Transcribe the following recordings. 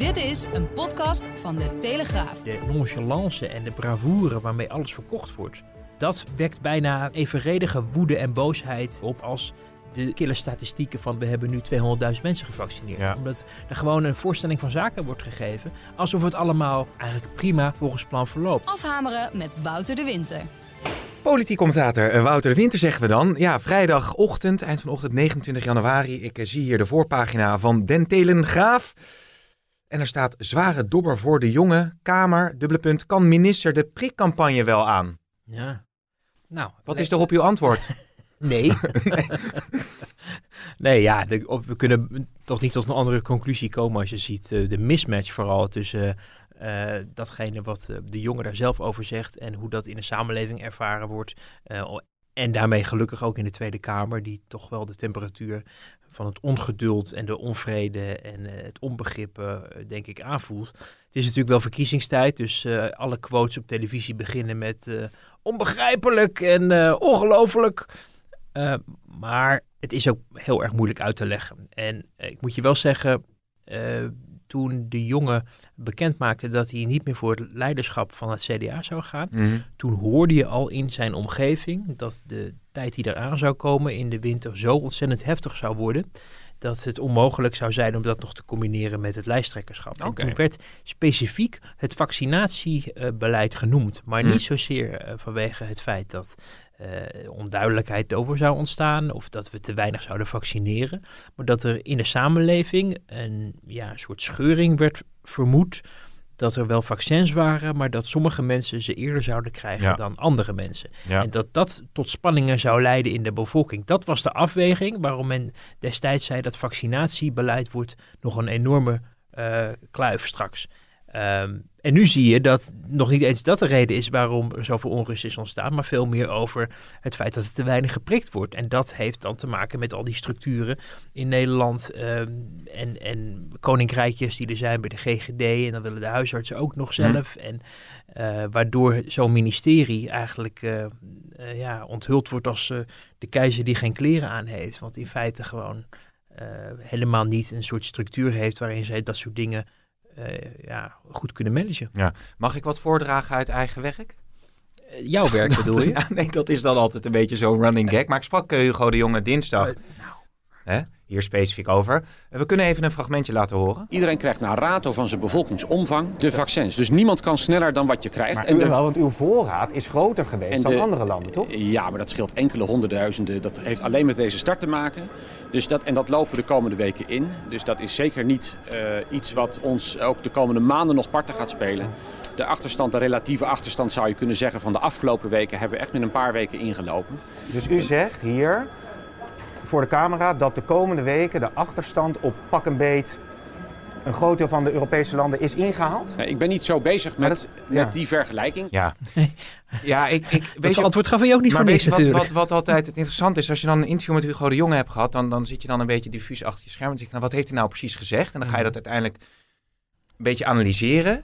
Dit is een podcast van de Telegraaf. De nonchalance en de bravoure waarmee alles verkocht wordt, dat wekt bijna evenredige woede en boosheid op als de kille statistieken van we hebben nu 200.000 mensen gevaccineerd. Ja. Omdat er gewoon een voorstelling van zaken wordt gegeven, alsof het allemaal eigenlijk prima volgens plan verloopt. Afhameren met Wouter de Winter. Politiek commentator eh, Wouter de Winter zeggen we dan. Ja, vrijdagochtend, eind van de ochtend 29 januari. Ik eh, zie hier de voorpagina van Den Telegraaf. En er staat zware dobber voor de jonge Kamer. Dubbele punt, kan minister de prikcampagne wel aan? Ja. Nou, Wat nee, is daarop uw antwoord? Nee. nee, ja, de- op- we kunnen toch niet tot een andere conclusie komen als je ziet eh, de mismatch vooral tussen eh, datgene wat eh, de jongen daar zelf over zegt en hoe dat in de samenleving ervaren wordt. Eh, en daarmee gelukkig ook in de Tweede Kamer, die toch wel de temperatuur van het ongeduld en de onvrede en eh, het onbegrip, eh, denk ik, aanvoelt. Het is natuurlijk wel verkiezingstijd, dus eh, alle quotes op televisie beginnen met onbegrijpelijk en ongelooflijk. Maar het is ook heel erg moeilijk uit te leggen. En ik moet je wel zeggen, toen de jongen bekend maakte dat hij niet meer voor het leiderschap van het CDA zou gaan, Mhm. toen hoorde je al in zijn omgeving dat de tijd die eraan zou komen in de winter zo ontzettend heftig zou worden. Dat het onmogelijk zou zijn om dat nog te combineren met het lijsttrekkerschap. Oké. En toen werd specifiek het vaccinatiebeleid genoemd. Maar niet zozeer eh, vanwege het feit dat eh, onduidelijkheid over zou ontstaan. Of dat we te weinig zouden vaccineren. Maar dat er in de samenleving een ja, soort scheuring werd vermoed. Dat er wel vaccins waren, maar dat sommige mensen ze eerder zouden krijgen Ja. dan andere mensen. Ja. En dat dat tot spanningen zou leiden in de bevolking. Dat was de afweging waarom men destijds zei dat vaccinatiebeleid wordt nog een enorme eh, kluif straks. Ehm, en nu zie je dat nog niet eens dat de reden is waarom er zoveel onrust is ontstaan, maar veel meer over het feit dat er te weinig geprikt wordt. En dat heeft dan te maken met al die structuren in Nederland ehm, en, en koninkrijkjes die er zijn bij de GGD. En dan willen de huisartsen ook nog zelf. En eh, waardoor zo'n ministerie eigenlijk eh, eh, ja, onthuld wordt als de keizer die geen kleren aan heeft. Want in feite gewoon helemaal niet een soort structuur heeft waarin zij dat soort dingen ja, goed kunnen managen. Mag ik wat voordragen uit eigen werk? Eh, jouw werk bedoel je? Ja, nee, dat is dan altijd een beetje zo'n running gag. Maar ik sprak eh, Hugo de Jonge dinsdag Eh, nou, hè, hier specifiek over. Eh, We kunnen even een fragmentje laten horen. Iedereen krijgt naar rato van zijn bevolkingsomvang de vaccins. Dus niemand kan sneller dan wat je krijgt. Maar En de- u wel, want uw voorraad is groter geweest En dan de- andere landen, toch? Ja, maar dat scheelt enkele honderdduizenden. Dat heeft alleen met deze start te maken. Dus dat, en dat lopen we de komende weken in. Dus dat is zeker niet eh, iets wat ons ook de komende maanden nog parten gaat spelen. De achterstand, de relatieve achterstand zou je kunnen zeggen van de afgelopen weken hebben we echt met een paar weken ingelopen. Dus u zegt hier voor de camera dat de komende weken de achterstand op pak een beet een groot deel van de Europese landen is ingehaald? Ik ben niet zo bezig Maar met, dat- ja. met die vergelijking. Ja, ja ik, ik dat weet je, antwoord gaf je ook niet maar voor niks je wat, natuurlijk. wat, wat altijd het interessant is? Als je dan een interview met Hugo de Jonge hebt gehad, dan, dan zit je dan een beetje diffuus achter je scherm. En zeg je, nou, wat heeft hij nou precies gezegd? En dan ga je dat uiteindelijk een beetje analyseren.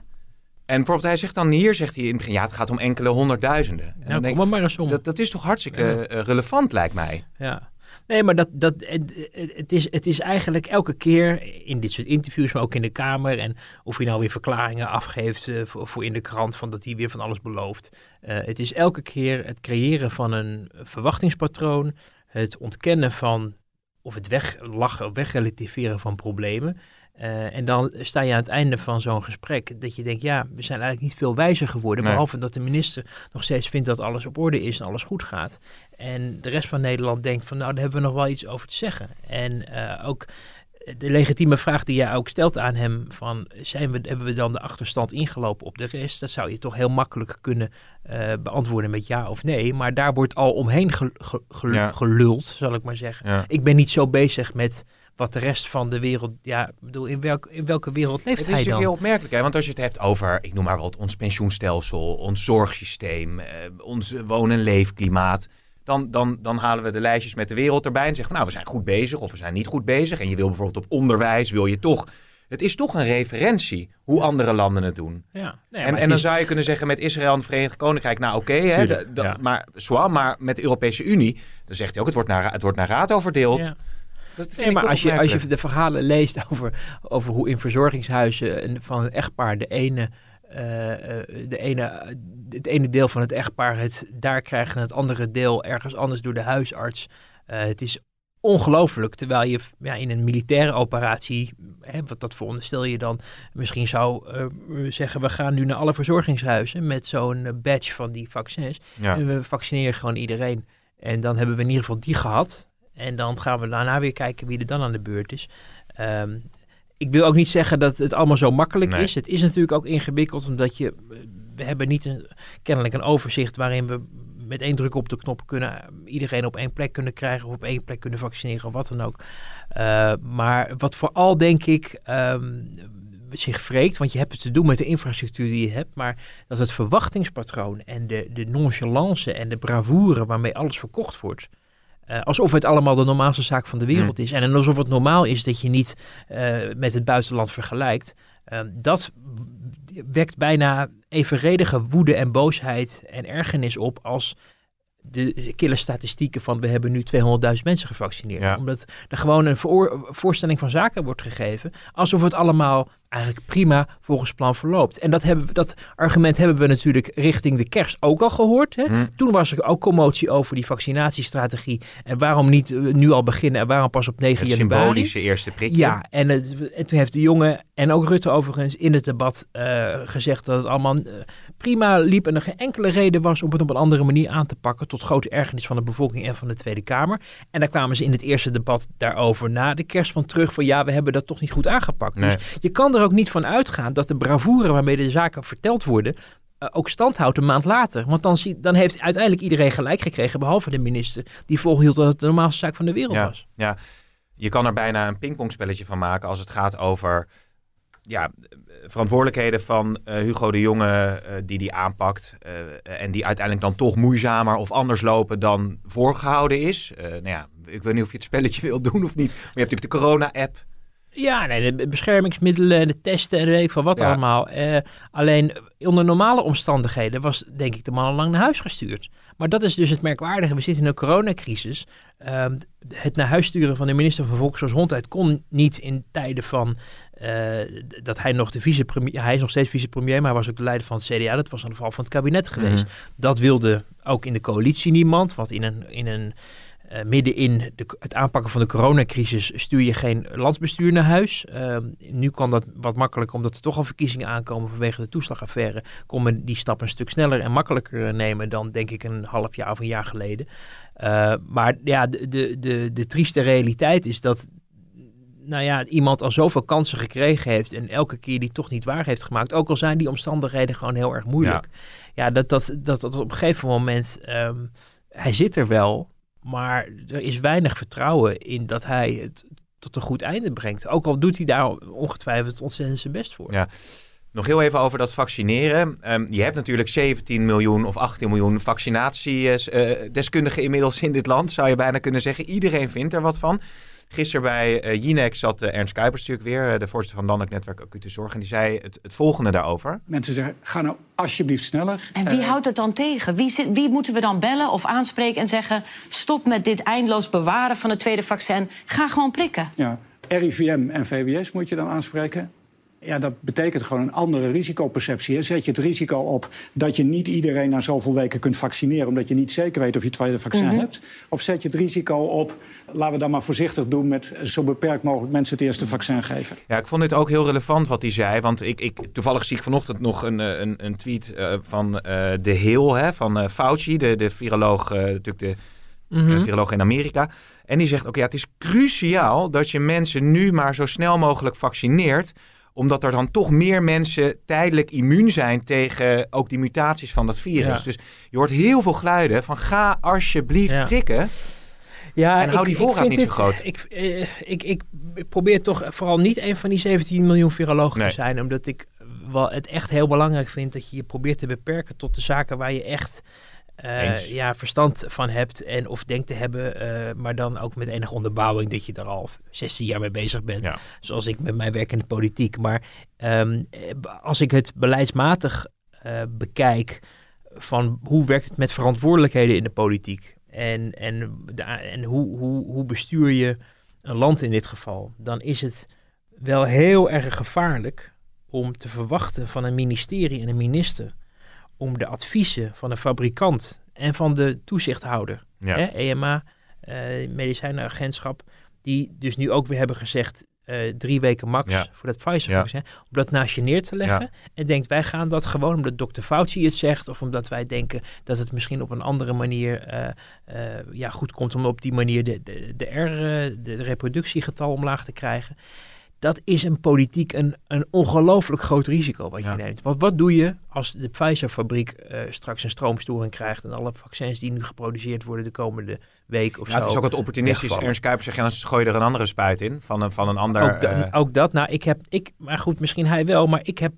En bijvoorbeeld, hij zegt dan hier, zegt hij in het begin, ja, het gaat om enkele honderdduizenden. En dan Nou, denk kom ik, maar maar eens om. dat, dat is toch hartstikke Ja. eh, relevant, lijkt mij. Ja. Nee, maar dat, dat, het, is, het is eigenlijk elke keer in dit soort interviews, maar ook in de Kamer. En of hij nou weer verklaringen afgeeft eh, voor, voor in de krant van dat hij weer van alles belooft. Eh, het is elke keer het creëren van een verwachtingspatroon. Het ontkennen van of het weglachen, wegrelativeren van problemen. Eh, en dan sta je aan het einde van zo'n gesprek dat je denkt, ja, we zijn eigenlijk niet veel wijzer geworden. Nee. Behalve dat de minister nog steeds vindt dat alles op orde is en alles goed gaat. En de rest van Nederland denkt van, nou, daar hebben we nog wel iets over te zeggen. En eh, ook de legitieme vraag die jij ook stelt aan hem van, zijn we, hebben we dan de achterstand ingelopen op de rest? Dat zou je toch heel makkelijk kunnen eh, beantwoorden met ja of nee. Maar daar wordt al omheen ge- ge- ge- Ja. geluld, zal ik maar zeggen. Ja. Ik ben niet zo bezig met wat de rest van de wereld, ja, ik bedoel, in, welk, in welke wereld leeft Het is hij natuurlijk dan? heel opmerkelijk, hè? want als je het hebt over, ik noem maar wat, ons pensioenstelsel, ons zorgsysteem, eh, ons woon- en leefklimaat, dan, dan, dan halen we de lijstjes met de wereld erbij en zeggen nou, we zijn goed bezig of we zijn niet goed bezig. En je wil bijvoorbeeld op onderwijs, wil je toch, het is toch een referentie hoe andere landen het doen. Ja, nee, en en dan is- zou je kunnen zeggen met Israël en het Verenigd Koninkrijk, nou oké, ja. maar, zwaar, maar met de Europese Unie, dan zegt hij ook, het wordt naar, het wordt naar raad overdeeld. ja. Nee, maar als je, als je de verhalen leest over, over hoe in verzorgingshuizen een- van een echtpaar de ene, eh, eh, de ene, het ene deel van het echtpaar het daar krijgt en het andere deel ergens anders door de huisarts. Eh, het is ongelooflijk, terwijl je ja, in een militaire operatie, hè, wat dat veronderstel je dan, misschien zou zeggen we gaan nu naar alle verzorgingshuizen met zo'n badge van die vaccins. Ja. En we vaccineren gewoon iedereen. En dan hebben we in ieder geval die gehad. En dan gaan we daarna weer kijken wie er dan aan de beurt is. Ehm, ik wil ook niet zeggen dat het allemaal zo makkelijk Nee. is. Het is natuurlijk ook ingewikkeld, omdat je... We hebben niet een, kennelijk een overzicht waarin we met één druk op de knop kunnen iedereen op één plek kunnen krijgen of op één plek kunnen vaccineren of wat dan ook. Eh, maar wat vooral denk ik ehm, zich wreekt, want je hebt het te doen met de infrastructuur die je hebt, maar dat het verwachtingspatroon en de, de nonchalance en de bravoure waarmee alles verkocht wordt. Eh, alsof het allemaal de normaalste zaak van de wereld is. En alsof het normaal is dat je niet eh, met het buitenland vergelijkt. Eh, dat wekt bijna evenredige woede en boosheid en ergernis op als de kille statistieken van we hebben nu 200.000 mensen gevaccineerd. Ja. Omdat er gewoon een voor- voorstelling van zaken wordt gegeven. Alsof het allemaal eigenlijk prima volgens plan verloopt. En dat, hebben, dat argument hebben we natuurlijk richting de kerst ook al gehoord. Hè? Hm. Toen was er ook commotie over die vaccinatiestrategie. En waarom niet eh, nu al beginnen en waarom pas op 9 Het januari? symbolische eerste prikje. Ja, en, het, en toen heeft de jongen en ook Rutte overigens in het debat eh, gezegd dat het allemaal eh, prima liep en er geen enkele reden was om het op een andere manier aan te pakken, tot grote ergernis van de bevolking en van de Tweede Kamer. En daar kwamen ze in het eerste debat daarover na de kerst van terug van ja, we hebben dat toch niet goed aangepakt. Nee. Dus je kan er ook niet van uitgaan dat de bravoure waarmee de zaken verteld worden eh, ook stand houdt een maand later. Want dan, zie, dan heeft uiteindelijk iedereen gelijk gekregen, behalve de minister, die volhield dat het de normaalste zaak van de wereld Ja. was. Ja, je kan er bijna een pingpongspelletje van maken als het gaat over ja, verantwoordelijkheden van eh, Hugo de Jonge eh, die die aanpakt en die uiteindelijk dan toch moeizamer of anders lopen dan voorgehouden is. Nou ja, ik weet niet of je het spelletje wilt doen of niet, maar je hebt natuurlijk de corona-app. Ja, nee, de beschermingsmiddelen en de testen en weet ik van wat Ja. allemaal. Eh, alleen onder normale omstandigheden was denk ik de man al lang naar huis gestuurd. Maar dat is dus het merkwaardige. We zitten in een coronacrisis. Ehm, het naar huis sturen van de minister van Volksgezondheid kon niet in tijden van eh, dat hij nog de vicepremier, hij is nog steeds vicepremier, maar hij was ook de leider van het CDA. Dat was aan de val van het kabinet geweest. Dat wilde ook in de coalitie niemand, want in een, in een eh, midden in de, het aanpakken van de coronacrisis stuur je geen landsbestuur naar huis. Ehm, nu kan dat wat makkelijker, omdat er toch al verkiezingen aankomen vanwege de toeslagaffaire. Kon men die stap een stuk sneller en makkelijker nemen dan denk ik een half jaar of een jaar geleden. Eh, maar ja, de, de, de, de trieste realiteit is dat nou ja, iemand al zoveel kansen gekregen heeft en elke keer die toch niet waar heeft gemaakt. Ook al zijn die omstandigheden gewoon heel erg moeilijk. Ja, dat, dat, dat, dat op een gegeven moment, ehm, hij zit er wel, maar er is weinig vertrouwen in dat hij het tot een goed einde brengt. Ook al doet hij daar ongetwijfeld ontzettend zijn best voor. Ja. Nog heel even over dat vaccineren. Ehm, je hebt natuurlijk 17 miljoen of 18 miljoen vaccinatiedeskundigen inmiddels in dit land, zou je bijna kunnen zeggen. Iedereen vindt er wat van. Gisteren bij eh Jinek zat eh, Ernst Kuipers natuurlijk weer, eh, de voorzitter van Landelijk Netwerk Acute Zorg. En die zei het, het volgende daarover. Mensen zeggen, ga nou alsjeblieft sneller. En wie houdt het dan tegen? Wie, zit, wie moeten we dan bellen of aanspreken en zeggen... stop met dit eindeloos bewaren van het tweede vaccin. Ga gewoon prikken. Ja, RIVM en VWS moet je dan aanspreken. Ja, dat betekent gewoon een andere risicoperceptie. hè. Zet je het risico op dat je niet iedereen na zoveel weken kunt vaccineren... omdat je niet zeker weet of je het tweede vaccin hebt? Of zet je het risico op, laten we dan maar voorzichtig doen... met zo beperkt mogelijk mensen het eerste vaccin geven? Ja, ik vond dit ook heel relevant wat hij zei. Want ik, ik, toevallig zie ik vanochtend nog een, eh, een, een tweet eh, van eh, De Heel, hè, van eh, Fauci, de, de viroloog, natuurlijk de Mhm. viroloog in Amerika. En die zegt, oké, ja, het is cruciaal dat je mensen nu maar zo snel mogelijk vaccineert omdat er dan toch meer mensen tijdelijk immuun zijn tegen ook die mutaties van dat virus. Ja. Dus je hoort heel veel geluiden van ga alsjeblieft Ja. prikken. Ja, En hou die voorraad niet zo groot. Ik, eh, ik, ik, ik probeer toch vooral niet een van die 17 miljoen virologen Nee. te zijn. Omdat ik wel het echt heel belangrijk vind dat je je probeert te beperken tot de zaken waar je echt eh, ja, verstand van hebt. En of denkt te hebben. eh, maar dan ook met enige onderbouwing dat je er al 16 jaar mee bezig bent. Ja. Zoals ik met mijn werk in de politiek. Maar ehm, eh, als ik het beleidsmatig bekijk van hoe werkt het met verantwoordelijkheden in de politiek en, en, de, en hoe, hoe, hoe bestuur je een land in dit geval, dan is het wel heel erg gevaarlijk om te verwachten van een ministerie en een minister om de adviezen van een fabrikant en van de toezichthouder, Ja. hè, EMA, eh medicijnenagentschap, die dus nu ook weer hebben gezegd eh, drie weken max Ja. voor dat Pfizer-vaccin, om dat naast je neer te leggen Ja. en denkt wij gaan dat gewoon omdat dokter Fauci het zegt of omdat wij denken dat het misschien op een andere manier eh, ja, goed komt om op die manier de, de, de, R, de, de reproductiegetal omlaag te krijgen. Dat is een politiek een, een ongelooflijk groot risico wat Ja. je neemt. Want wat doe je als de Pfizer-fabriek eh, straks een stroomstoring krijgt en alle vaccins die nu geproduceerd worden de komende week of Ja, zo. het is ook wat opportunistisch. Ernst Kuipers zegt, ja, dan gooi je er een andere spuit in. Van een, van een ander... Ook, da- eh, ook dat. Nou, ik heb, ik, maar goed, misschien hij wel, maar ik heb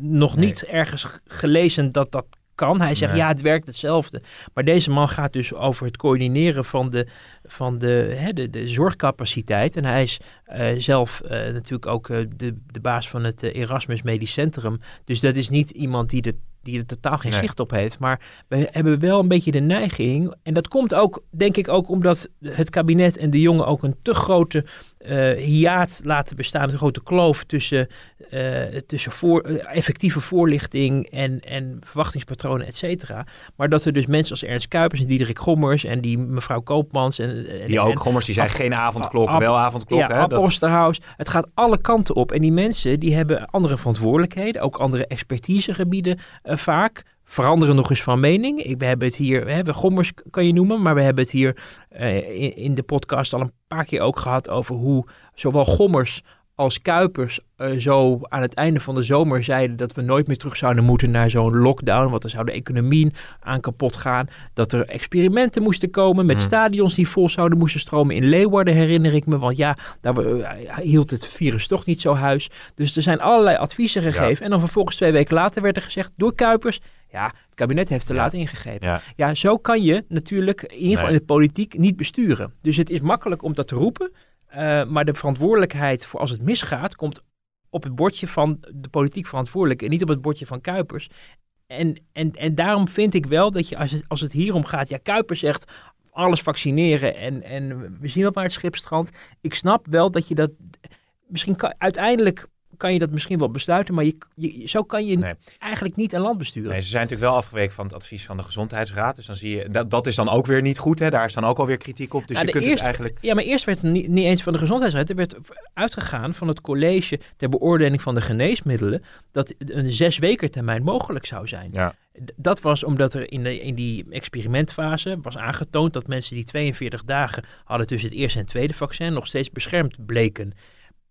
nog Nee. niet ergens gelezen dat dat kan. Hij zegt, Nee. ja, het werkt hetzelfde. Maar deze man gaat dus over het coördineren van de, van de, hè, de, de zorgcapaciteit. En hij is eh, zelf eh, natuurlijk ook eh, de, de baas van het Erasmus Medisch Centrum. Dus dat is niet iemand die, de, die er totaal geen Nee. zicht op heeft. Maar we hebben wel een beetje de neiging. En dat komt ook, denk ik, ook omdat het kabinet en de jongen ook een te grote eh hiaat laten bestaan. Een grote kloof tussen, eh, tussen voor, eh, effectieve voorlichting en, en verwachtingspatronen, et cetera. Maar dat er dus mensen als Ernst Kuipers en Diederik Gommers en die mevrouw Koopmans en, en die ook, en- Gommers, die Ap- geen avondklok, wel avondklok. ja, hè? Ab Dat- Osterhaus. Het gaat alle kanten op. En die mensen die hebben andere verantwoordelijkheden, ook andere expertisegebieden eh, vaak. Veranderen nog eens van mening. Ik, we hebben het hier, we hebben Gommers kan je noemen, maar we hebben het hier eh, in, in de podcast al een paar keer ook gehad over hoe zowel Gommers als Kuipers eh, zo aan het einde van de zomer zeiden dat we nooit meer terug zouden moeten naar zo'n lockdown, want dan zou de economie aan kapot gaan. Dat er experimenten moesten komen met Mhm. stadions die vol zouden moesten stromen. In Leeuwarden herinner ik me, want ja, daar eh, hield het virus toch niet zo huis. Dus er zijn allerlei adviezen gegeven. En dan vervolgens twee weken later werd er gezegd door Kuipers, ja, het kabinet heeft te Ja. laat ingegrepen. Ja. Ja, zo kan je natuurlijk in ieder geval Nee. in de politiek niet besturen. Dus het is makkelijk om dat te roepen. eh, maar de verantwoordelijkheid voor als het misgaat, komt op het bordje van de politiek verantwoordelijk en niet op het bordje van Kuipers. En, en, en daarom vind ik wel dat je, als het, als het hierom gaat, ja, Kuipers zegt alles vaccineren en, en we zien wat maar het schip strandt. Ik snap wel dat je dat, misschien kan, uiteindelijk kan je dat misschien wel besluiten, maar je, je, zo kan je Nee. eigenlijk niet een land besturen. Nee, ze zijn natuurlijk wel afgeweken van het advies van de Gezondheidsraad. Dus dan zie je, dat, dat is dan ook weer niet goed. Hè? Daar is dan ook alweer kritiek op. Dus Nou, je kunt het eigenlijk... Ja, maar eerst werd het niet, niet eens van de gezondheidsraad. Er werd uitgegaan van het college ter beoordeling van de geneesmiddelen. dat een zes weken termijn mogelijk zou zijn. Ja. Dat was omdat er in, de, in die experimentfase was aangetoond dat mensen die 42 dagen hadden tussen het eerste en tweede vaccin nog steeds beschermd bleken.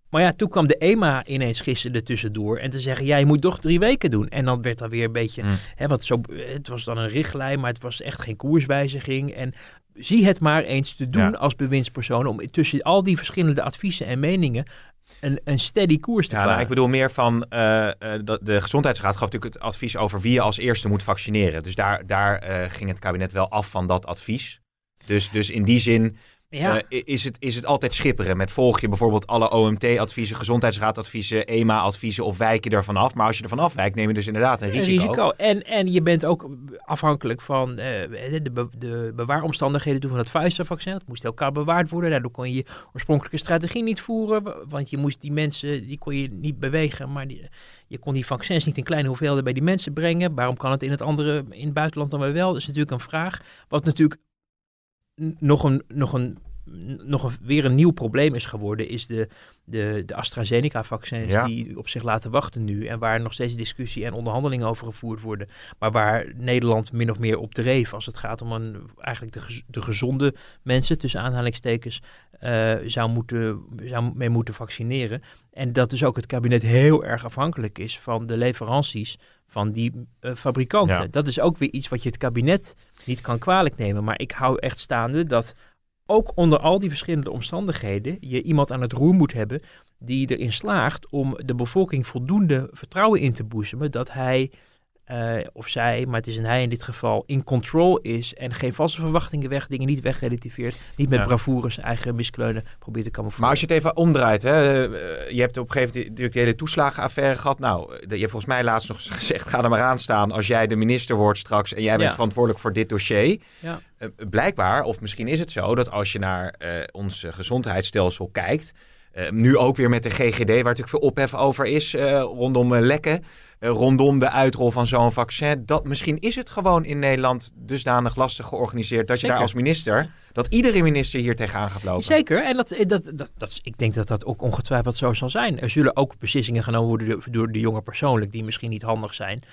Maar ja, toen kwam de EMA ineens gisteren er tussendoor en te zeggen, ja, je moet toch drie weken doen. En dan werd dat weer een beetje, Mm. hè, want zo, het was dan een richtlijn, maar het was echt geen koerswijziging. En zie het maar eens te doen Ja. als bewindspersoon om tussen al die verschillende adviezen en meningen een, een steady koers te Ja, varen. nou, ik bedoel meer van, eh, eh, dat de Gezondheidsraad gaf natuurlijk het advies over wie je als eerste moet vaccineren. Dus daar, daar eh, ging het kabinet wel af van dat advies. Dus, dus in die zin ja. eh, is, het, is het altijd schipperen. Met volg je bijvoorbeeld alle OMT-adviezen, Gezondheidsraadadviezen, EMA-adviezen of wijk je ervan af. Maar als je ervan afwijkt, neem je dus inderdaad een Een risico. En, en je bent ook afhankelijk van eh, de, be- de bewaaromstandigheden toen van het Pfizer-vaccin. Het moest elkaar bewaard worden. Daardoor kon je je oorspronkelijke strategie niet voeren. Want je moest die mensen, die kon je niet bewegen. Maar die, je kon die vaccins niet in kleine hoeveelheden bij die mensen brengen. Waarom kan het in het andere, in het buitenland dan weer wel? Dat is natuurlijk een vraag. Wat natuurlijk nog een, nog een, nog een, weer een nieuw probleem is geworden, is de, de, de AstraZeneca-vaccins Ja. die op zich laten wachten nu. En waar nog steeds discussie en onderhandelingen over gevoerd worden. Maar waar Nederland min of meer op dreef als het gaat om een, eigenlijk de, de gezonde mensen, tussen aanhalingstekens, eh, zou, moeten, zou mee moeten vaccineren. En dat dus ook het kabinet heel erg afhankelijk is van de leveranties van die eh, fabrikanten. Ja. Dat is ook weer iets wat je het kabinet niet kan kwalijk nemen. Maar ik hou echt staande dat ook onder al die verschillende omstandigheden je iemand aan het roer moet hebben die erin slaagt om de bevolking voldoende vertrouwen in te boezemen dat hij eh, of zij, maar het is een hij in dit geval, in control is en geen valse verwachtingen weg, dingen niet wegrelativeert, niet met Ja. bravoure zijn eigen miskleunen probeert te camoufleren. Maar als je het even omdraait, hè, eh, je hebt op een gegeven moment de hele toeslagenaffaire gehad. Nou, eh, je hebt volgens mij laatst nog gezegd, ga er maar aan staan als jij de minister wordt straks en jij bent Ja. verantwoordelijk voor dit dossier. Ja. Blijkbaar, of misschien is het zo, dat als je naar ons gezondheidsstelsel kijkt, eh, nu ook weer met de GGD, waar natuurlijk veel ophef over is, eh, rondom eh, lekken, rondom de uitrol van zo'n vaccin, dat misschien is het gewoon in Nederland dusdanig lastig georganiseerd dat je Zeker. daar als minister, dat iedere minister hier tegenaan gaat lopen. Zeker, en dat, dat, dat, dat, is- ik denk dat dat ook ongetwijfeld zo zal zijn. Er zullen ook beslissingen genomen worden door, door de jongen persoonlijk, die misschien niet handig zijn.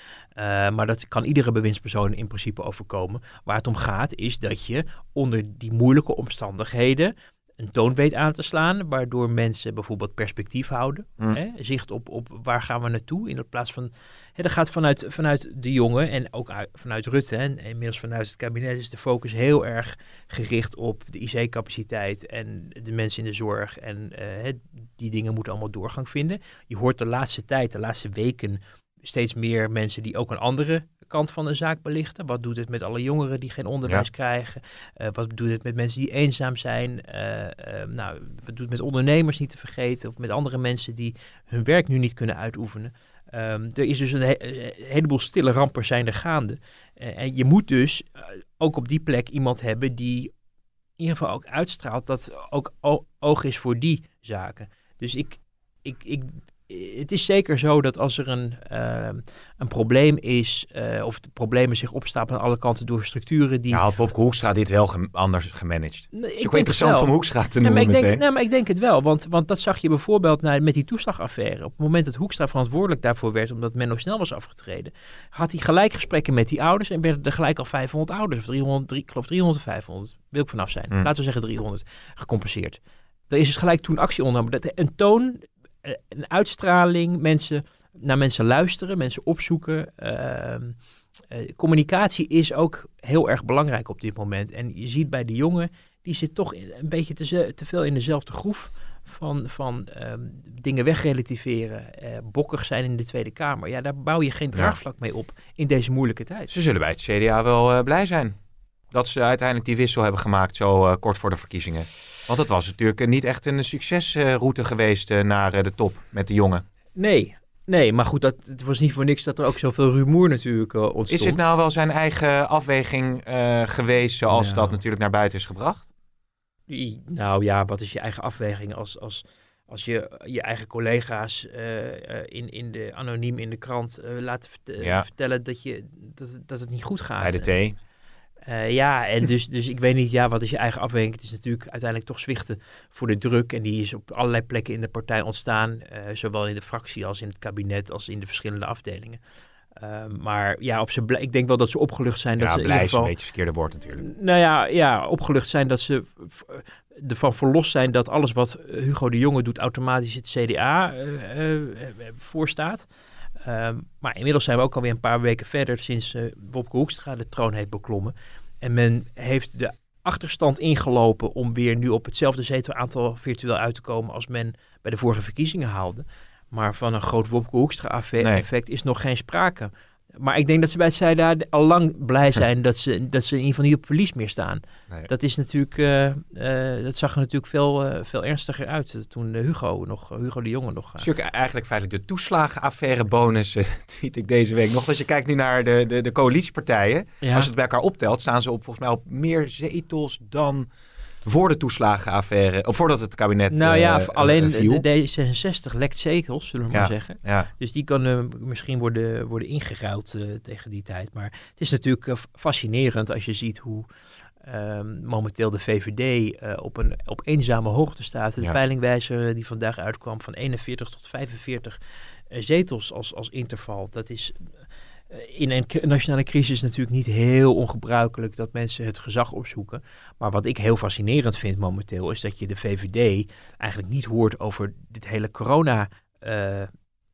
Maar dat kan iedere bewindspersoon in principe overkomen. Waar het om gaat is dat je onder die moeilijke omstandigheden een toon weet aan te slaan, waardoor mensen bijvoorbeeld perspectief houden. Hm. Hè, zicht op, op waar gaan we naartoe, in plaats van... Hè, dat gaat vanuit, vanuit de jongen en ook uit- vanuit Rutte hè, en inmiddels vanuit het kabinet is de focus heel erg gericht op de IC-capaciteit en de mensen in de zorg. En eh, hè, die dingen moeten allemaal doorgang vinden. Je hoort de laatste tijd, de laatste weken, steeds meer mensen die ook een andere kant van de zaak belichten. Wat doet het met alle jongeren die geen onderwijs Ja. krijgen? Eh, wat doet het met mensen die eenzaam zijn? Eh, eh, nou, wat doet het met ondernemers niet te vergeten? Of met andere mensen die hun werk nu niet kunnen uitoefenen? Ehm, er is dus een, he- heleboel stille rampen zijn er gaande. En je moet dus ook op die plek iemand hebben die in ieder geval ook uitstraalt dat ook oog is voor die zaken. Dus ik, ik, ik, het is zeker zo dat als er een, ehm, een probleem is, eh, of de problemen zich opstapelen aan alle kanten door structuren die... Ja, had Wopke Hoekstra dit wel gem- anders gemanaged. Nee, Het is ik ook interessant om Hoekstra te Nee, maar, noemen ik denk, nee, maar ik denk het wel, want, want dat zag je bijvoorbeeld nou, met die toeslagaffaire. Op het moment dat Hoekstra verantwoordelijk daarvoor werd, omdat Menno snel was afgetreden, had hij gelijk gesprekken met die ouders en werden er gelijk al 500 ouders, of 300, drie, ik geloof 300 of 500, wil ik vanaf zijn. Hmm. Laten we zeggen 300, gecompenseerd. Er is dus gelijk toen actie ondernomen. Dat, een toon, een uitstraling, mensen, naar mensen luisteren, mensen opzoeken. ehm, eh, communicatie is ook heel erg belangrijk op dit moment. En je ziet bij de jongen, die zit toch een beetje te, te veel in dezelfde groef van, van ehm, dingen wegrelativeren, eh, bokkig zijn in de Tweede Kamer. Ja, daar bouw je geen draagvlak mee op in deze moeilijke tijd. Ze zullen bij het CDA wel eh, blij zijn dat ze uiteindelijk die wissel hebben gemaakt zo eh, kort voor de verkiezingen. Want het was natuurlijk eh, niet echt een succesroute geweest eh, naar de top met de jongen. Nee, nee, maar goed, dat, het was niet voor niks dat er ook zoveel rumoer natuurlijk ontstond. Is het nou wel zijn eigen afweging geweest zoals Nou. dat natuurlijk naar buiten is gebracht? I- Nou ja, wat is je eigen afweging als, als, als je je eigen collega's in, in de, anoniem in de krant laat vert- Ja. vertellen dat, je, dat, het- dat het niet goed gaat? Bij de thee. Eh, ja, en dus, dus ik weet niet, ja, wat is je eigen afweging? Het is natuurlijk uiteindelijk toch zwichten voor de druk. En die is op allerlei plekken in de partij ontstaan. eh, zowel in de fractie als in het kabinet als in de verschillende afdelingen. Eh, maar ja, of ze ik denk wel dat ze opgelucht zijn. dat Ja, ze in blij is een beetje verkeerde woord natuurlijk. nou ja, ja, opgelucht zijn dat ze ervan verlost zijn dat alles wat Hugo de Jonge doet automatisch het CDA voorstaat. Ehm, maar inmiddels zijn we ook alweer een paar weken verder sinds eh Wopke Hoekstra de troon heeft beklommen. En men heeft de achterstand ingelopen om weer nu op hetzelfde zetelaantal virtueel uit te komen als men bij de vorige verkiezingen haalde. Maar van een groot Wopke Hoekstra Nee. effect is nog geen sprake. Maar ik denk dat ze bij CDA al lang blij zijn dat, ze, dat ze in ieder geval niet op verlies meer staan. Nee. Dat is natuurlijk, eh, eh, dat zag er natuurlijk veel, eh, veel ernstiger uit toen Hugo nog, Hugo de Jonge nog. Natuurlijk eigenlijk feitelijk de toeslagenaffaire bonus, tweet ik deze week nog. Als je kijkt nu naar de, de, de coalitiepartijen, ja. als je het bij elkaar optelt, staan ze op volgens mij op meer zetels dan voor de toeslagenaffaire, of voordat het kabinet nou ja, eh, alleen eh, de D66 lekt zetels, zullen we Ja. maar zeggen. Ja, Dus die kan eh, misschien worden, worden ingeruild tegen die tijd. Maar het is natuurlijk fascinerend als je ziet hoe ehm, momenteel de VVD op een op eenzame hoogte staat. De Ja. peilingwijzer die vandaag uitkwam van 41 tot 45 eh, zetels als, als interval. Dat is in een nationale crisis natuurlijk niet heel ongebruikelijk dat mensen het gezag opzoeken. Maar wat ik heel fascinerend vind momenteel is dat je de VVD eigenlijk niet hoort over dit hele corona. eh,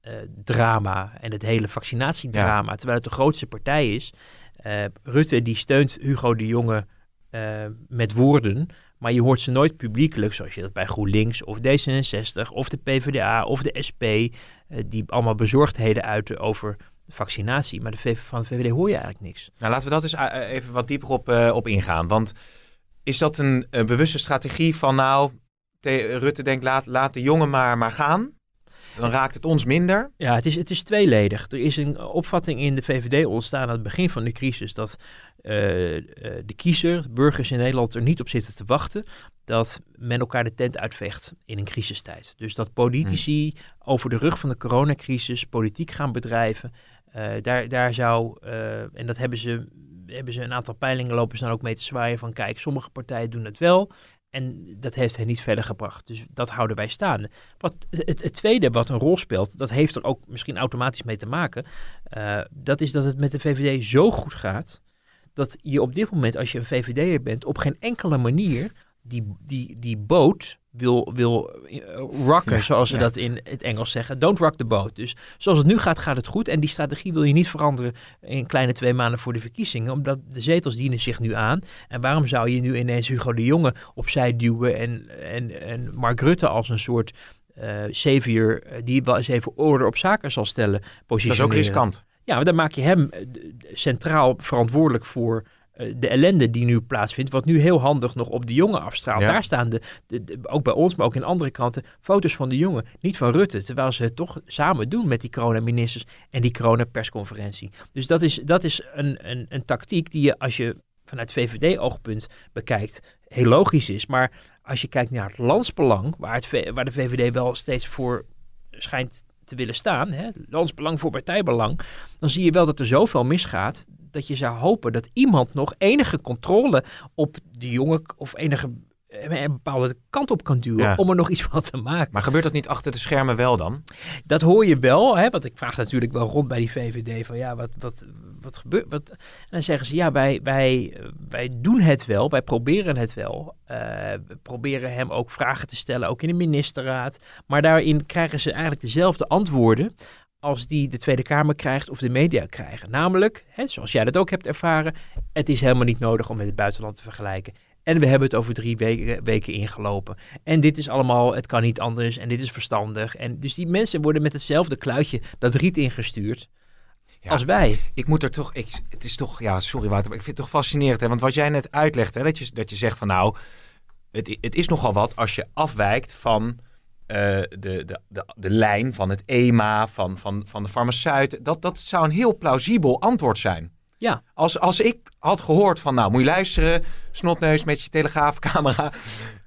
eh, drama en het hele vaccinatiedrama, terwijl het de grootste partij is. Eh, Rutte die steunt Hugo de Jonge eh, met woorden, Maar je hoort ze nooit publiekelijk, zoals je dat bij GroenLinks of D66 of de PvdA of de SP, eh, die allemaal bezorgdheden uiten over vaccinatie. Maar de VV, van de VVD hoor je eigenlijk niks. Nou, laten we dat eens eh, even wat dieper op, eh, op ingaan. Want is dat een, bewuste strategie van nou, te- Rutte denkt laat, laat de jongen maar, maar gaan. Dan raakt het ons minder. Ja, het is, het is tweeledig. Er is een opvatting in de VVD ontstaan aan het begin van de crisis dat eh, eh, de kiezer, de burgers in Nederland er niet op zitten te wachten dat men elkaar de tent uitvecht in een crisistijd. Dus dat politici over de rug van de coronacrisis politiek gaan bedrijven, eh, daar, daar zou, eh, en dat hebben ze, hebben ze een aantal peilingen lopen ze dan ook mee te zwaaien van kijk, sommige partijen doen het wel. En dat heeft hen niet verder gebracht. Dus dat houden wij staan. Wat, het, het tweede wat een rol speelt, dat heeft er ook misschien automatisch mee te maken. eh, dat is dat het met de VVD zo goed gaat. Dat je op dit moment, als je een VVD'er bent, op geen enkele manier die, die, die boot wil, wil eh, rocken, Ja, zoals ze ja. dat in het Engels zeggen. Don't rock the boat. Dus zoals het nu gaat, gaat het goed. En die strategie wil je niet veranderen in kleine twee maanden voor de verkiezingen. Omdat de zetels dienen zich nu aan. En waarom zou je nu ineens Hugo de Jonge opzij duwen en, en, en Mark Rutte als een soort eh savior eh, die wel eens even orde op zaken zal stellen Dat is ook riskant. Ja, maar dan maak je hem centraal verantwoordelijk voor de ellende die nu plaatsvindt. Wat nu heel handig nog op de jongen afstraalt. Ja. Daar staan de, de, de- ook bij ons, maar ook in andere kranten, foto's van de jongen. Niet van Rutte, terwijl ze het toch samen doen met die coronaministers en die coronapersconferentie. Dus dat is, dat is een, een, een tactiek die je als je vanuit VVD-oogpunt bekijkt heel logisch is. Maar als je kijkt naar het landsbelang, waar, het, waar de VVD wel steeds voor schijnt te willen staan, hè, landsbelang voor partijbelang, dan zie je wel dat er zoveel misgaat dat je zou hopen dat iemand nog enige controle op de jongen of enige eh, een bepaalde kant op kan duwen Ja. om er nog iets van te maken. Maar gebeurt dat niet achter de schermen wel dan? Dat hoor je wel, hè, want ik vraag natuurlijk wel rond bij die VVD van ja, wat, wat, wat gebeurt? Wat? En dan zeggen ze ja, wij, wij, wij doen het wel, wij proberen het wel. Eh, we proberen hem ook vragen te stellen, ook in de ministerraad. Maar daarin krijgen ze eigenlijk dezelfde antwoorden als die de Tweede Kamer krijgt of de media krijgen. Namelijk, hè, zoals jij dat ook hebt ervaren, het is helemaal niet nodig om met het buitenland te vergelijken. En we hebben het over drie weken, weken ingelopen. En dit is allemaal, het kan niet anders en dit is verstandig. En dus die mensen worden met hetzelfde kluitje dat riet ingestuurd Ja. als wij. Ik moet er toch, ik, het is toch, ja, sorry Wouter, maar ik vind het toch fascinerend. Hè? Want wat jij net uitlegt, hè, dat, je, dat je zegt van nou, het, het is nogal wat als je afwijkt van de, de, de, de lijn van het EMA, van, van, van de farmaceuten. Dat, dat zou een heel plausibel antwoord zijn. Ja. Als, als ik had gehoord van, nou, moet je luisteren, snotneus met je telegraafcamera.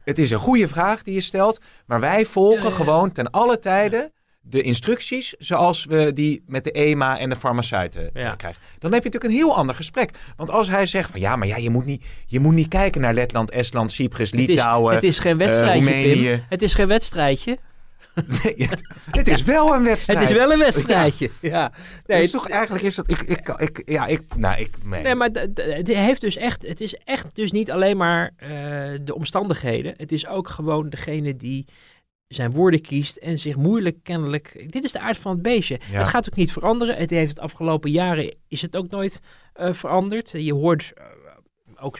Het is een goede vraag die je stelt, maar wij volgen Ja, ja. gewoon ten alle tijden de instructies zoals we die met de EMA en de farmaceuten eh, Ja. krijgen. Dan heb je natuurlijk een heel ander gesprek. Want als hij zegt van ja, maar ja, je moet niet, je moet niet kijken naar Letland, Estland, Cyprus, Het is, Litouwen. het is geen wedstrijdje. Pim. Het is geen wedstrijdje. Nee, het, het is wel een wedstrijd. Het is wel een wedstrijdje. Ja. Nee, is toch eigenlijk is dat ik, ik, ik ja, ik, nou, ik, nee. Nee, maar het heeft dus echt, het is echt dus niet alleen maar eh, de omstandigheden. Het is ook gewoon degene die zijn woorden kiest en zich moeilijk kennelijk... Dit is de aard van het beestje. Ja. Het gaat ook niet veranderen. Het heeft de afgelopen jaren is het ook nooit eh, veranderd. Je hoort eh, ook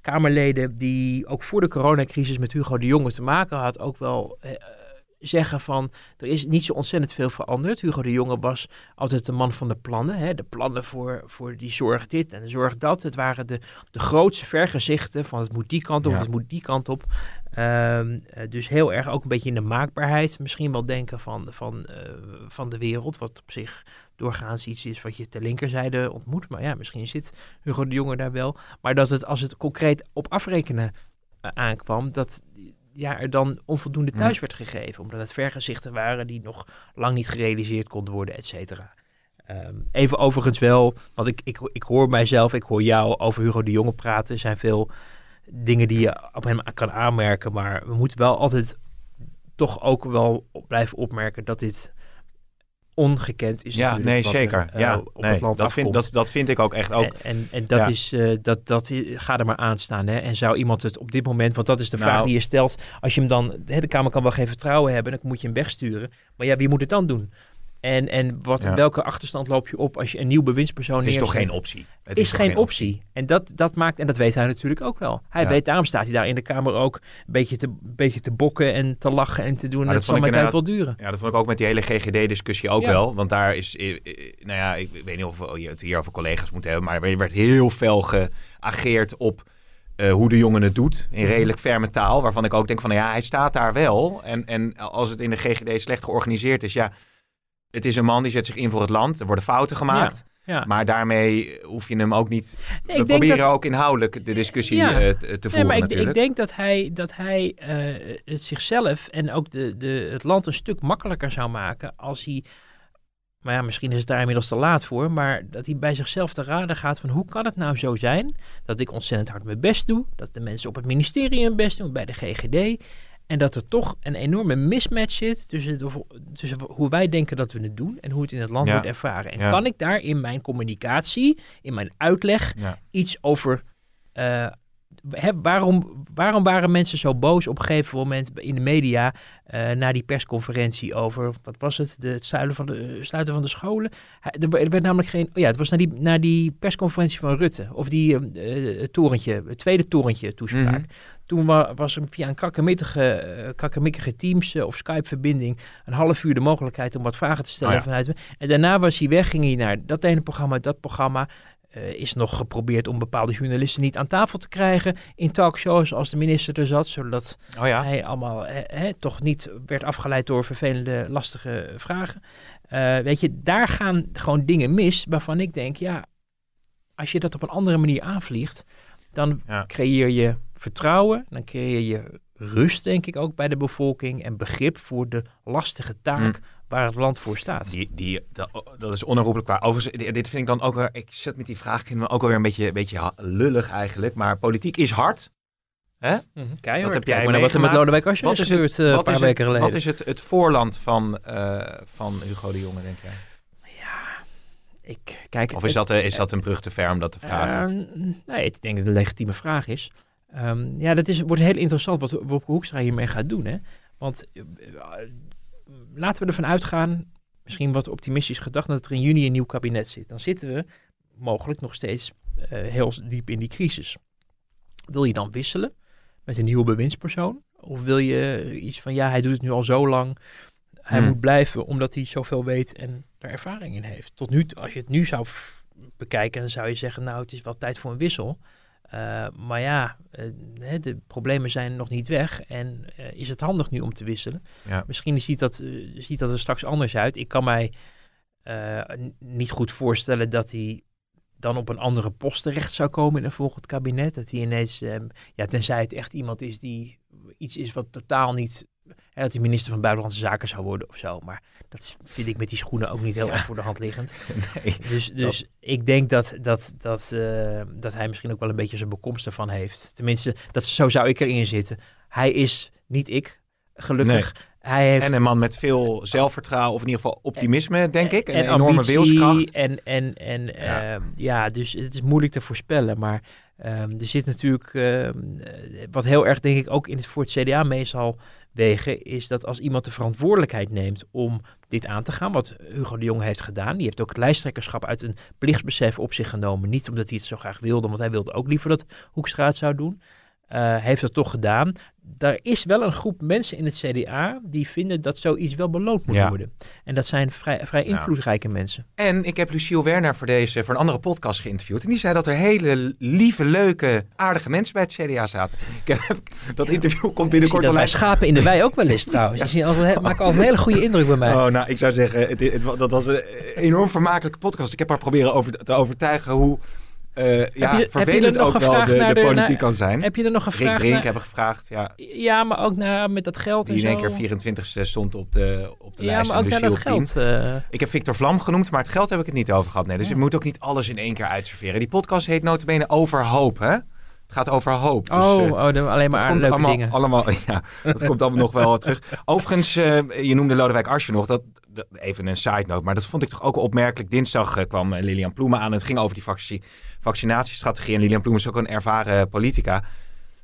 Kamerleden die ook voor de coronacrisis met Hugo de Jonge te maken had, ook wel eh, zeggen van er is niet zo ontzettend veel veranderd. Hugo de Jonge was altijd de man van de plannen. Hè? De plannen voor, voor die zorg dit en de zorg dat. Het waren de, de grootste vergezichten van het moet die kant op, Ja. het moet die kant op. Ehm, eh, dus heel erg ook een beetje in de maakbaarheid misschien wel denken van, van, eh, van de wereld. Wat op zich doorgaans iets is wat je ter linkerzijde ontmoet. Maar ja, misschien zit Hugo de Jonge daar wel. Maar dat het als het concreet op afrekenen eh, aankwam, dat ja, er dan onvoldoende Ja. thuis werd gegeven. Omdat het vergezichten waren die nog lang niet gerealiseerd konden worden, et cetera. Ehm, even overigens wel, want ik, ik, ik hoor mijzelf, ik hoor jou over Hugo de Jonge praten. Er zijn veel dingen die je op hem kan aanmerken. Maar we moeten wel altijd toch ook wel op- blijven opmerken dat dit ongekend is. ja, nee, wat er, zeker. eh, ja, op nee, het land dat, vind, dat, dat vind ik ook echt ook. En, en, en dat Ja. is, eh, dat, dat ga er maar aan staan. Hè? En zou iemand het op dit moment, want dat is de Nou. vraag die je stelt, als je hem dan, de Kamer kan wel geen vertrouwen hebben, dan moet je hem wegsturen. Maar ja, wie moet het dan doen? En, en wat, Ja. welke achterstand loop je op als je een nieuw bewindspersoon Het is toch neerzet? geen optie? Het is, geen optie. En dat, dat maakt, en dat weet hij natuurlijk ook wel. Hij Ja. weet, daarom staat hij daar in de Kamer ook een beetje te, een beetje te bokken en te lachen en te doen. Maar En dat het zal vond met ik tijd wel duren. Ja, dat vond ik ook met die hele GGD-discussie ook Ja. wel. Want daar is, eh, eh, nou ja, ik weet niet of we het hier over collega's moeten hebben, maar er werd heel fel geageerd op eh, hoe de jongen het doet. Mhm. In redelijk ferme taal, waarvan ik ook denk van, nou ja, hij staat daar wel. En, en als het in de GGD slecht georganiseerd is, ja, het is een man die zet zich in voor het land. Er worden fouten gemaakt. Ja. Maar daarmee hoef je hem ook niet... Nee, we proberen dat- ook inhoudelijk de discussie Ja. eh, te, te voeren Nee, maar ik, natuurlijk. ik denk dat hij, dat hij eh, het zichzelf en ook de, de, het land een stuk makkelijker zou maken als hij. Maar ja, misschien is het daar inmiddels te laat voor. Maar dat hij bij zichzelf te raden gaat van hoe kan het nou zo zijn dat ik ontzettend hard mijn best doe. Dat de mensen op het ministerie hun best doen, bij de GGD. En dat er toch een enorme mismatch zit tussen, de- tussen hoe wij denken dat we het doen en hoe het in het land Ja. wordt ervaren. En Ja. kan ik daar in mijn communicatie, in mijn uitleg, Ja. iets over eh, waarom, waarom waren mensen zo boos op een gegeven moment in de media eh, na die persconferentie over, wat was het, de, het sluiten, van de, eh, sluiten van de scholen? Er, werd- er namelijk geen, oh ja, het was na die, na die persconferentie van Rutte, of die eh, het torentje, het tweede torentje toespraak. Mhm. Toen wa- was er via een krakkemikkige, krakkemikkige Teams of Skype-verbinding een half uur de mogelijkheid om wat vragen te stellen Oh ja. vanuit. En daarna was hij weg, ging hij naar dat ene programma, dat programma. Eh, is nog geprobeerd om bepaalde journalisten niet aan tafel te krijgen in talkshows als de minister er zat, zodat Oh ja? hij allemaal toch niet werd afgeleid door vervelende, lastige vragen. Eh, weet je, daar gaan gewoon dingen mis waarvan ik denk, ja, als je dat op een andere manier aanvliegt, dan Ja. creëer je vertrouwen, dan creëer je rust, denk ik, ook bij de bevolking en begrip voor de lastige taak waar het land voor staat. Die, die, dat, dat is onherroepelijk waar. Overigens, di- dit vind ik dan ook weer... Ik zit met die vraag, ik vind me ook alweer een beetje, beetje lullig eigenlijk. Maar politiek is hard. Hè? Mhm, Keihard. Wat heb Kijk jij maar wat er met? Lodewijk Asscher Wat is is het- gebeurd eh, een wat paar is weken het, geleden. Wat is het, het voorland van, eh, van Hugo de Jonge, denk jij? Ik, kijk, Of is het- dat, eh, is dat een brug te ver om dat te vragen? Eh, nee, ik denk dat het een legitieme vraag is. Ehm, ja, dat is, wordt heel interessant wat Wopke Hoekstra hiermee gaat doen. Hè? Want laten we ervan uitgaan, misschien wat optimistisch gedacht, dat er in juni een nieuw kabinet zit. Dan zitten we mogelijk nog steeds eh, heel diep in die crisis. Wil je dan wisselen met een nieuwe bewindspersoon? Of wil je iets van, ja, hij doet het nu al zo lang, hij Hmm. moet blijven omdat hij zoveel weet en er ervaring in heeft. Tot nu, als je het nu zou bekijken, dan zou je zeggen, nou, het is wel tijd voor een wissel. Eh, maar ja, eh, de problemen zijn nog niet weg. En eh, is het handig nu om te wisselen? Ja. Misschien ziet dat, ziet dat er straks anders uit. Ik kan mij niet goed voorstellen dat hij dan op een andere post terecht zou komen in een volgend kabinet. Dat hij ineens, ehm, ja, tenzij het echt iemand is die iets is wat totaal niet, hè, dat hij minister van Buitenlandse Zaken zou worden of zo. Maar dat vind ik met die schoenen ook niet heel erg voor de hand liggend. Nee. Dus, dus ik denk dat, dat, dat, eh, dat hij misschien ook wel een beetje zijn bekomst ervan heeft. Tenminste, dat, zo zou ik erin zitten. Hij is niet ik, gelukkig. Hij heeft En een man met veel zelfvertrouwen, of in ieder geval optimisme, denk ik. Een en enorme ambitie wilskracht. En, en, en Ja. ja. ja, dus het is moeilijk te voorspellen. Maar ehm, er zit natuurlijk, ehm, eh, wat heel erg denk ik ook in het, voor het CDA mee zal wegen, is dat als iemand de verantwoordelijkheid neemt om dit aan te gaan, wat Hugo de Jong heeft gedaan, die heeft ook het lijsttrekkerschap uit een plichtsbesef op zich genomen. Niet omdat hij het zo graag wilde, want hij wilde ook liever dat Hoekstra het zou doen. Eh, heeft dat toch gedaan. Daar is wel een groep mensen in het CDA die vinden dat zoiets wel beloond moet Ja. worden. En dat zijn vrij, vrij Ja. invloedrijke mensen. En ik heb Luciel Werner voor, deze, voor een andere podcast geïnterviewd. En die zei dat er hele lieve, leuke, aardige mensen bij het CDA zaten. Ik heb, dat interview komt Ik zie binnenkort online. schapen in de wei ook wel eens trouwens. Altijd, maken altijd een hele goede indruk bij mij. Oh, nou, ik zou zeggen, het, het, dat was een enorm vermakelijke podcast. Ik heb haar proberen over, te overtuigen hoe eh, ja, je er vervelend ook wel de, de politiek naar- kan zijn. Heb je er nog Rick gevraagd? Brink naar- hebben gevraagd, ja. Ja, maar ook naar, met dat geld Die en in één keer 24 stond op de, op de Ja, lijst. maar en ook naar dat op 10. geld. eh. Ik heb Victor Vlam genoemd, maar het geld heb ik het niet over gehad. Nee, dus Ja. je moet ook niet alles in één keer uitserveren. Die podcast heet notabene Over Hoop, hè? Het gaat over hoop. Dus, oh, eh, oh, dan alleen maar komt leuke allemaal, dingen. allemaal, ja, dat komt allemaal nog wel terug. Overigens, je noemde Lodewijk Asscher nog. Dat, dat- even een side note, maar dat vond ik toch ook opmerkelijk. Dinsdag kwam Lilian Ploemen aan. Het ging over die vaccinatie, vaccinatiestrategie. En Lilian Ploemen is ook een ervaren politica.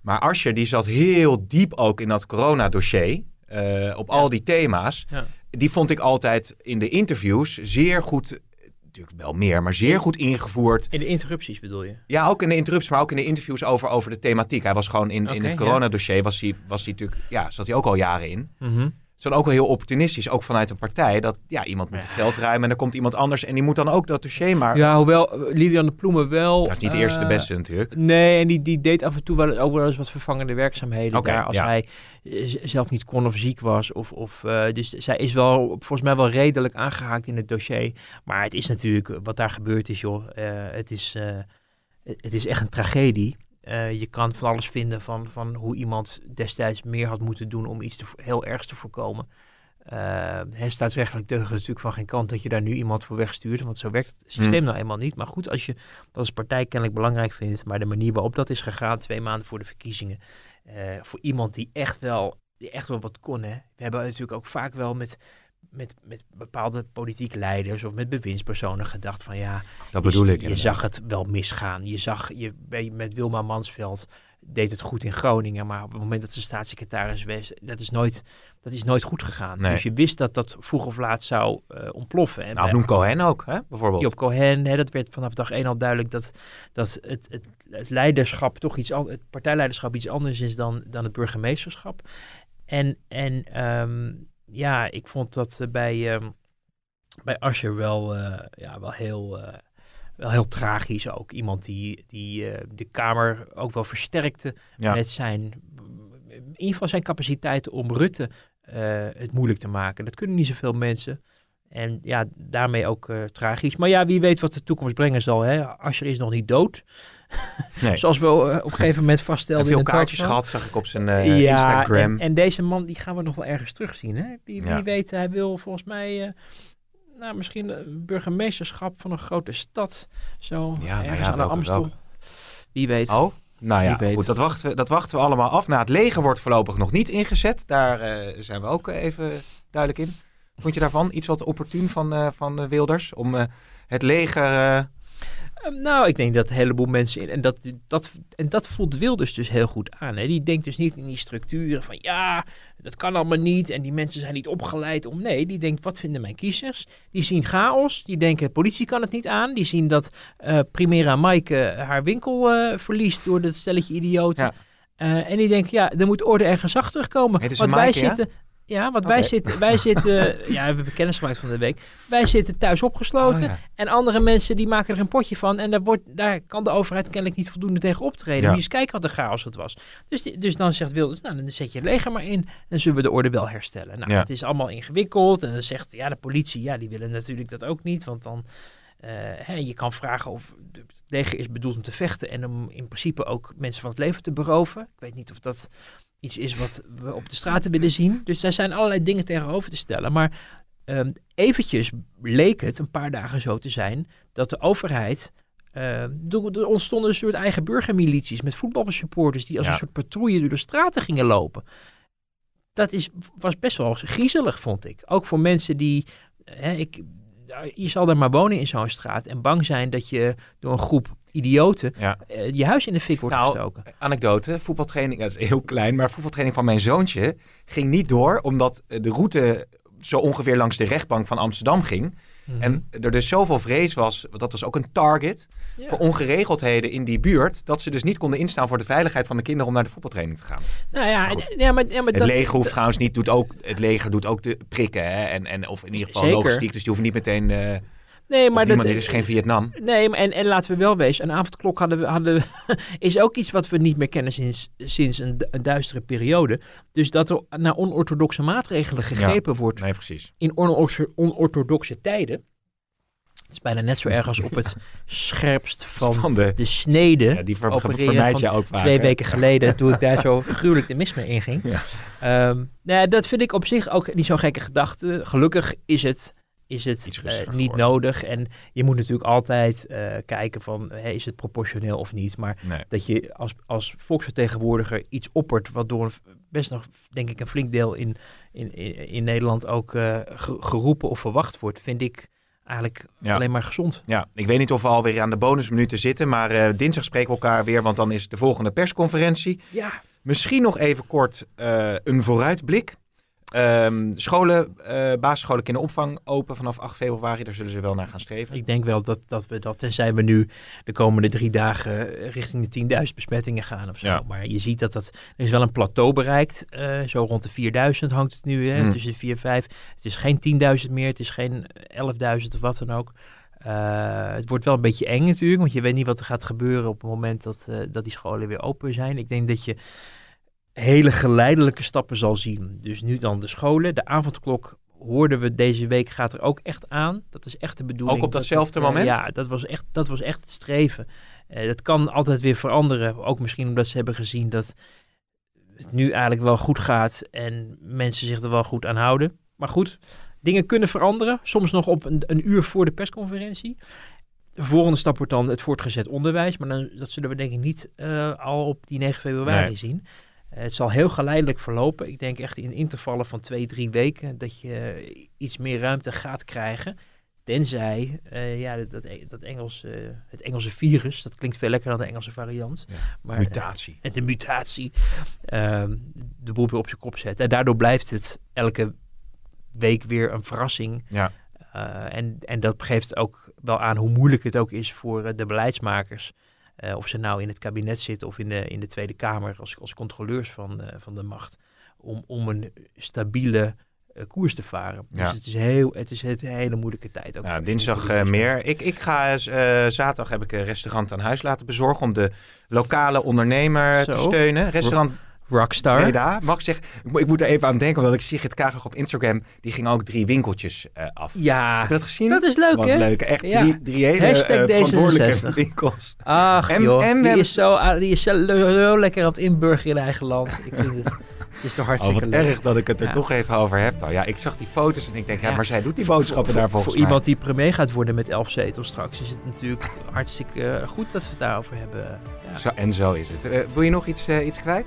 Maar Asscher die zat heel diep ook in dat coronadossier. eh op al die thema's. Ja. die vond ik altijd in de interviews zeer goed, natuurlijk wel meer, maar zeer goed ingevoerd. In de interrupties bedoel je? Ja, ook in de interrupties, maar ook in de interviews over, over de thematiek. Hij was gewoon in, in het coronadossier, was hij, was hij natuurlijk, ja, zat hij ook al jaren in. Mhm. Dan ook wel heel opportunistisch, ook vanuit een partij, dat ja, iemand moet het geld ruimen en dan komt iemand anders en die moet dan ook dat dossier maar... Ja, hoewel eh, Liliane Ploemen wel... dat is niet de eerste de eh, beste natuurlijk. Nee, en die, die deed af en toe wel, ook wel eens wat vervangende werkzaamheden Oké, daar als ja. hij eh, zelf niet kon of ziek was. Of, of, dus zij is wel volgens mij wel redelijk aangehaakt in het dossier. Maar het is natuurlijk, wat daar gebeurd is joh, het, is, het is echt een tragedie. Eh, je kan van alles vinden van, van hoe iemand destijds meer had moeten doen om iets te, heel ergs te voorkomen. Hè, staatsrechtelijk deugt het natuurlijk van geen kant dat je daar nu iemand voor wegstuurt. Want zo werkt het systeem Hmm. nou eenmaal niet. Maar goed, als je dat als partij kennelijk belangrijk vindt. Maar de manier waarop dat is gegaan, twee maanden voor de verkiezingen. eh, voor iemand die echt wel, die echt wel wat kon. Hè. We hebben natuurlijk ook vaak wel met, met, met bepaalde politieke leiders of met bewindspersonen gedacht van ja, Dat je- bedoel ik. Je zag het wel misgaan. Je zag je, met Wilma Mansveld deed het goed in Groningen, maar op het moment dat ze staatssecretaris was, dat is nooit, dat is nooit goed gegaan. Nee. Dus je wist dat dat vroeg of laat zou eh, ontploffen. En Nou, noem Cohen ook, hè, bijvoorbeeld. Job Cohen, hè, dat werd vanaf dag één al duidelijk dat, dat het, het, het leiderschap toch iets anders, het partijleiderschap iets anders is dan, dan het burgemeesterschap. En, en ehm, ja, ik vond dat eh, bij, ehm bij Asscher wel, eh, ja, wel heel. eh, wel heel tragisch ook. Iemand die, die de Kamer ook wel versterkte Ja. met zijn, in ieder geval zijn capaciteiten om Rutte het moeilijk te maken. Dat kunnen niet zoveel mensen. En ja, daarmee ook tragisch. Maar ja, wie weet wat de toekomst brengen zal. Hè? Asscher is nog niet dood. Nee. Zoals we eh, op een gegeven moment En vaststelden veel in kaartjes gehad, zag ik op zijn eh, ja, Instagram. En, en deze man die gaan we nog wel ergens terugzien. Hè? Die, Ja. Weet, hij wil volgens mij eh, nou, misschien burgemeesterschap van een grote stad. Zo Ja, nou ergens aan de Amstel. welke? Wie weet. Oh, nou ja, goed, dat wachten, we, dat wachten we allemaal af. Nou, het leger wordt voorlopig nog niet ingezet. Daar zijn we ook even duidelijk in. Vond je daarvan iets wat opportun van, van Wilders? Om het leger... eh, Ehm, nou, ik denk dat een heleboel mensen in. En dat, dat, en dat voelt Wilders dus heel goed aan. Hè? Die denkt dus niet in die structuren van ja, dat kan allemaal niet. En die mensen zijn niet opgeleid om. Nee, die denkt wat vinden mijn kiezers? Die zien chaos. Die denken politie kan het niet aan. Die zien dat eh, Primera Maaike haar winkel eh, verliest door dat stelletje idioten. Ja. Eh, en die denken ja, er moet orde en gezag terugkomen. Heet ze Want wij Maaike, ja? zitten. Ja, want wij zitten, wij zitten, ja, we hebben kennis gemaakt van de week. Wij zitten thuis opgesloten. oh ja. En andere mensen die maken er een potje van. En daar, wordt, daar kan de overheid kennelijk niet voldoende tegen optreden. Ja. Moet je eens kijken wat de chaos het was. Dus, die- dus dan zegt Wilders, nou dan zet je het leger maar in. Dan zullen we de orde wel herstellen. Nou, Ja. het is allemaal ingewikkeld. En dan zegt ja, de politie, ja, die willen natuurlijk dat ook niet. Want dan, eh, hè, je kan vragen of het leger is bedoeld om te vechten. En om in principe ook mensen van het leven te beroven. Ik weet niet of dat iets is wat we op de straten willen zien. Dus daar zijn allerlei dingen tegenover te stellen. Maar ehm, eventjes leek het een paar dagen zo te zijn dat de overheid. eh, er er ontstonden een soort eigen burgermilities met voetbalsupporters die als Ja. een soort patrouille door de straten gingen lopen. Dat is, was best wel griezelig, vond ik. Ook voor mensen die. Hè, ik, je zal er maar wonen in zo'n straat en bang zijn dat je door een groep idioten Ja. eh, je huis in de fik wordt Nou, gestoken. Anekdote, voetbaltraining, dat is heel klein, maar voetbaltraining van mijn zoontje ging niet door, omdat eh, de route zo ongeveer langs de rechtbank van Amsterdam ging. Mhm. En er dus zoveel vrees was, want dat was ook een target, voor ongeregeldheden in die buurt, dat ze dus niet konden instaan voor de veiligheid van de kinderen om naar de voetbaltraining te gaan. Nou ja, Goed. ja maar, ja, maar Het dat, leger hoeft trouwens niet, doet ook, het leger doet ook de prikken, hè, en, en, of in ieder geval Zeker. logistiek, dus die hoeven niet meteen, eh Nee, maar maar die dat, manier is geen Vietnam. Nee, maar en, en laten we wel wezen, een avondklok hadden we, hadden we, is ook iets wat we niet meer kennen sinds, sinds een, du- een duistere periode. Dus dat er naar onorthodoxe maatregelen gegrepen wordt Nee, precies. in onortho- onorthodoxe tijden. Het is bijna net zo erg als op het scherpst van Van de, de snede. ja, die ver, vermijd je ook vaak. twee hè. weken geleden, toen ik daar zo gruwelijk de mis mee inging. Ja. Ehm, nou ja, dat vind ik op zich ook niet zo'n gekke gedachte. Gelukkig is het, is het eh, niet nodig. En je moet natuurlijk altijd eh, kijken van, hey, is het proportioneel of niet. Maar Nee. dat je als, als volksvertegenwoordiger iets oppert, wat door best nog, denk ik, een flink deel in, in, in, in Nederland ook eh, ge- geroepen of verwacht wordt, vind ik eigenlijk Ja. alleen maar gezond. Ja, ik weet niet of we alweer aan de bonusminuten zitten, maar eh, dinsdag spreken we elkaar weer, want dan is de volgende persconferentie. Ja, Misschien nog even kort eh, een vooruitblik. Ehm, scholen, eh basisscholen, kinderopvang open vanaf 8 februari. Daar zullen ze wel naar gaan streven. Ik denk wel dat, dat we dat, tenzij we nu de komende drie dagen richting de 10.000 besmettingen gaan of zo. Ja. Maar je ziet dat dat, er is wel een plateau bereikt. eh, zo rond de 4.000 hangt het nu, hè, Hmm. tussen de 4 en 5. Het is geen 10.000 meer, het is geen 11.000 of wat dan ook. Eh, het wordt wel een beetje eng natuurlijk, want je weet niet wat er gaat gebeuren op het moment dat, dat die scholen weer open zijn. Ik denk dat je hele geleidelijke stappen zal zien. Dus nu dan de scholen. De avondklok hoorden we deze week gaat er ook echt aan. Dat is echt de bedoeling. Ook op dat datzelfde eh, moment? Ja, dat was echt, dat was echt het streven. Eh, dat kan altijd weer veranderen. Ook misschien omdat ze hebben gezien dat het nu eigenlijk wel goed gaat en mensen zich er wel goed aan houden. Maar goed, dingen kunnen veranderen. Soms nog op een, een uur voor de persconferentie. De volgende stap wordt dan het voortgezet onderwijs. Maar dan, dat zullen we denk ik niet eh, al op die 9 februari Nee. zien. Het zal heel geleidelijk verlopen. Ik denk echt in intervallen van twee, drie weken dat je iets meer ruimte gaat krijgen. Tenzij eh, ja, dat, dat, Engels, eh, het Engelse virus, dat klinkt veel lekkerder dan de Engelse variant. Ja, Maar, Mutatie. en de mutatie ehm, de boel weer op zijn kop zetten. En daardoor blijft het elke week weer een verrassing. Ja. En, en dat geeft ook wel aan hoe moeilijk het ook is voor de beleidsmakers. Eh, of ze nou in het kabinet zitten of in de, in de Tweede Kamer als, als controleurs van de, van de macht. Om, om een stabiele eh, koers te varen. Ja. Dus het is, heel, het is het een hele moeilijke tijd. Ook voor dinsdag eh, meer. Ik, ik ga eh, zaterdag heb ik een restaurant aan huis laten bezorgen om de lokale ondernemer te steunen. Restaurant Rockstar. Breda. Mag ik zeggen, ik, moet- er even aan denken, omdat ik Sigrid Kager op Instagram, die ging ook drie winkeltjes eh, af. Ja, Heb je dat gezien? dat is leuk hè? leuk. Echt Ja. drie, drie hele eh, verantwoordelijke D66. winkels. Ach En- joh, en we die, hebben- is zo, ah, die is zo, zo lekker aan het inburgeren in eigen land. Ik vind het, het is toch Oh, hartstikke leuk. erg dat ik het er Ja. toch even over heb. Nou, ja, ik zag die foto's en ik denk, ja, Ja. maar zij doet die boodschappen voor, daar volgens Voor mij. iemand die premier gaat worden met elf zetels straks is het natuurlijk hartstikke eh, goed dat we het daarover hebben. Ja. Zo, en zo is het. Wil je nog iets, iets kwijt?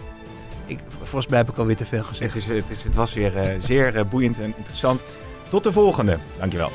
Ik, volgens mij heb ik alweer te veel gezegd. Het, is, het, is, het was weer eh, zeer eh, boeiend en interessant. Tot de volgende. Dankjewel.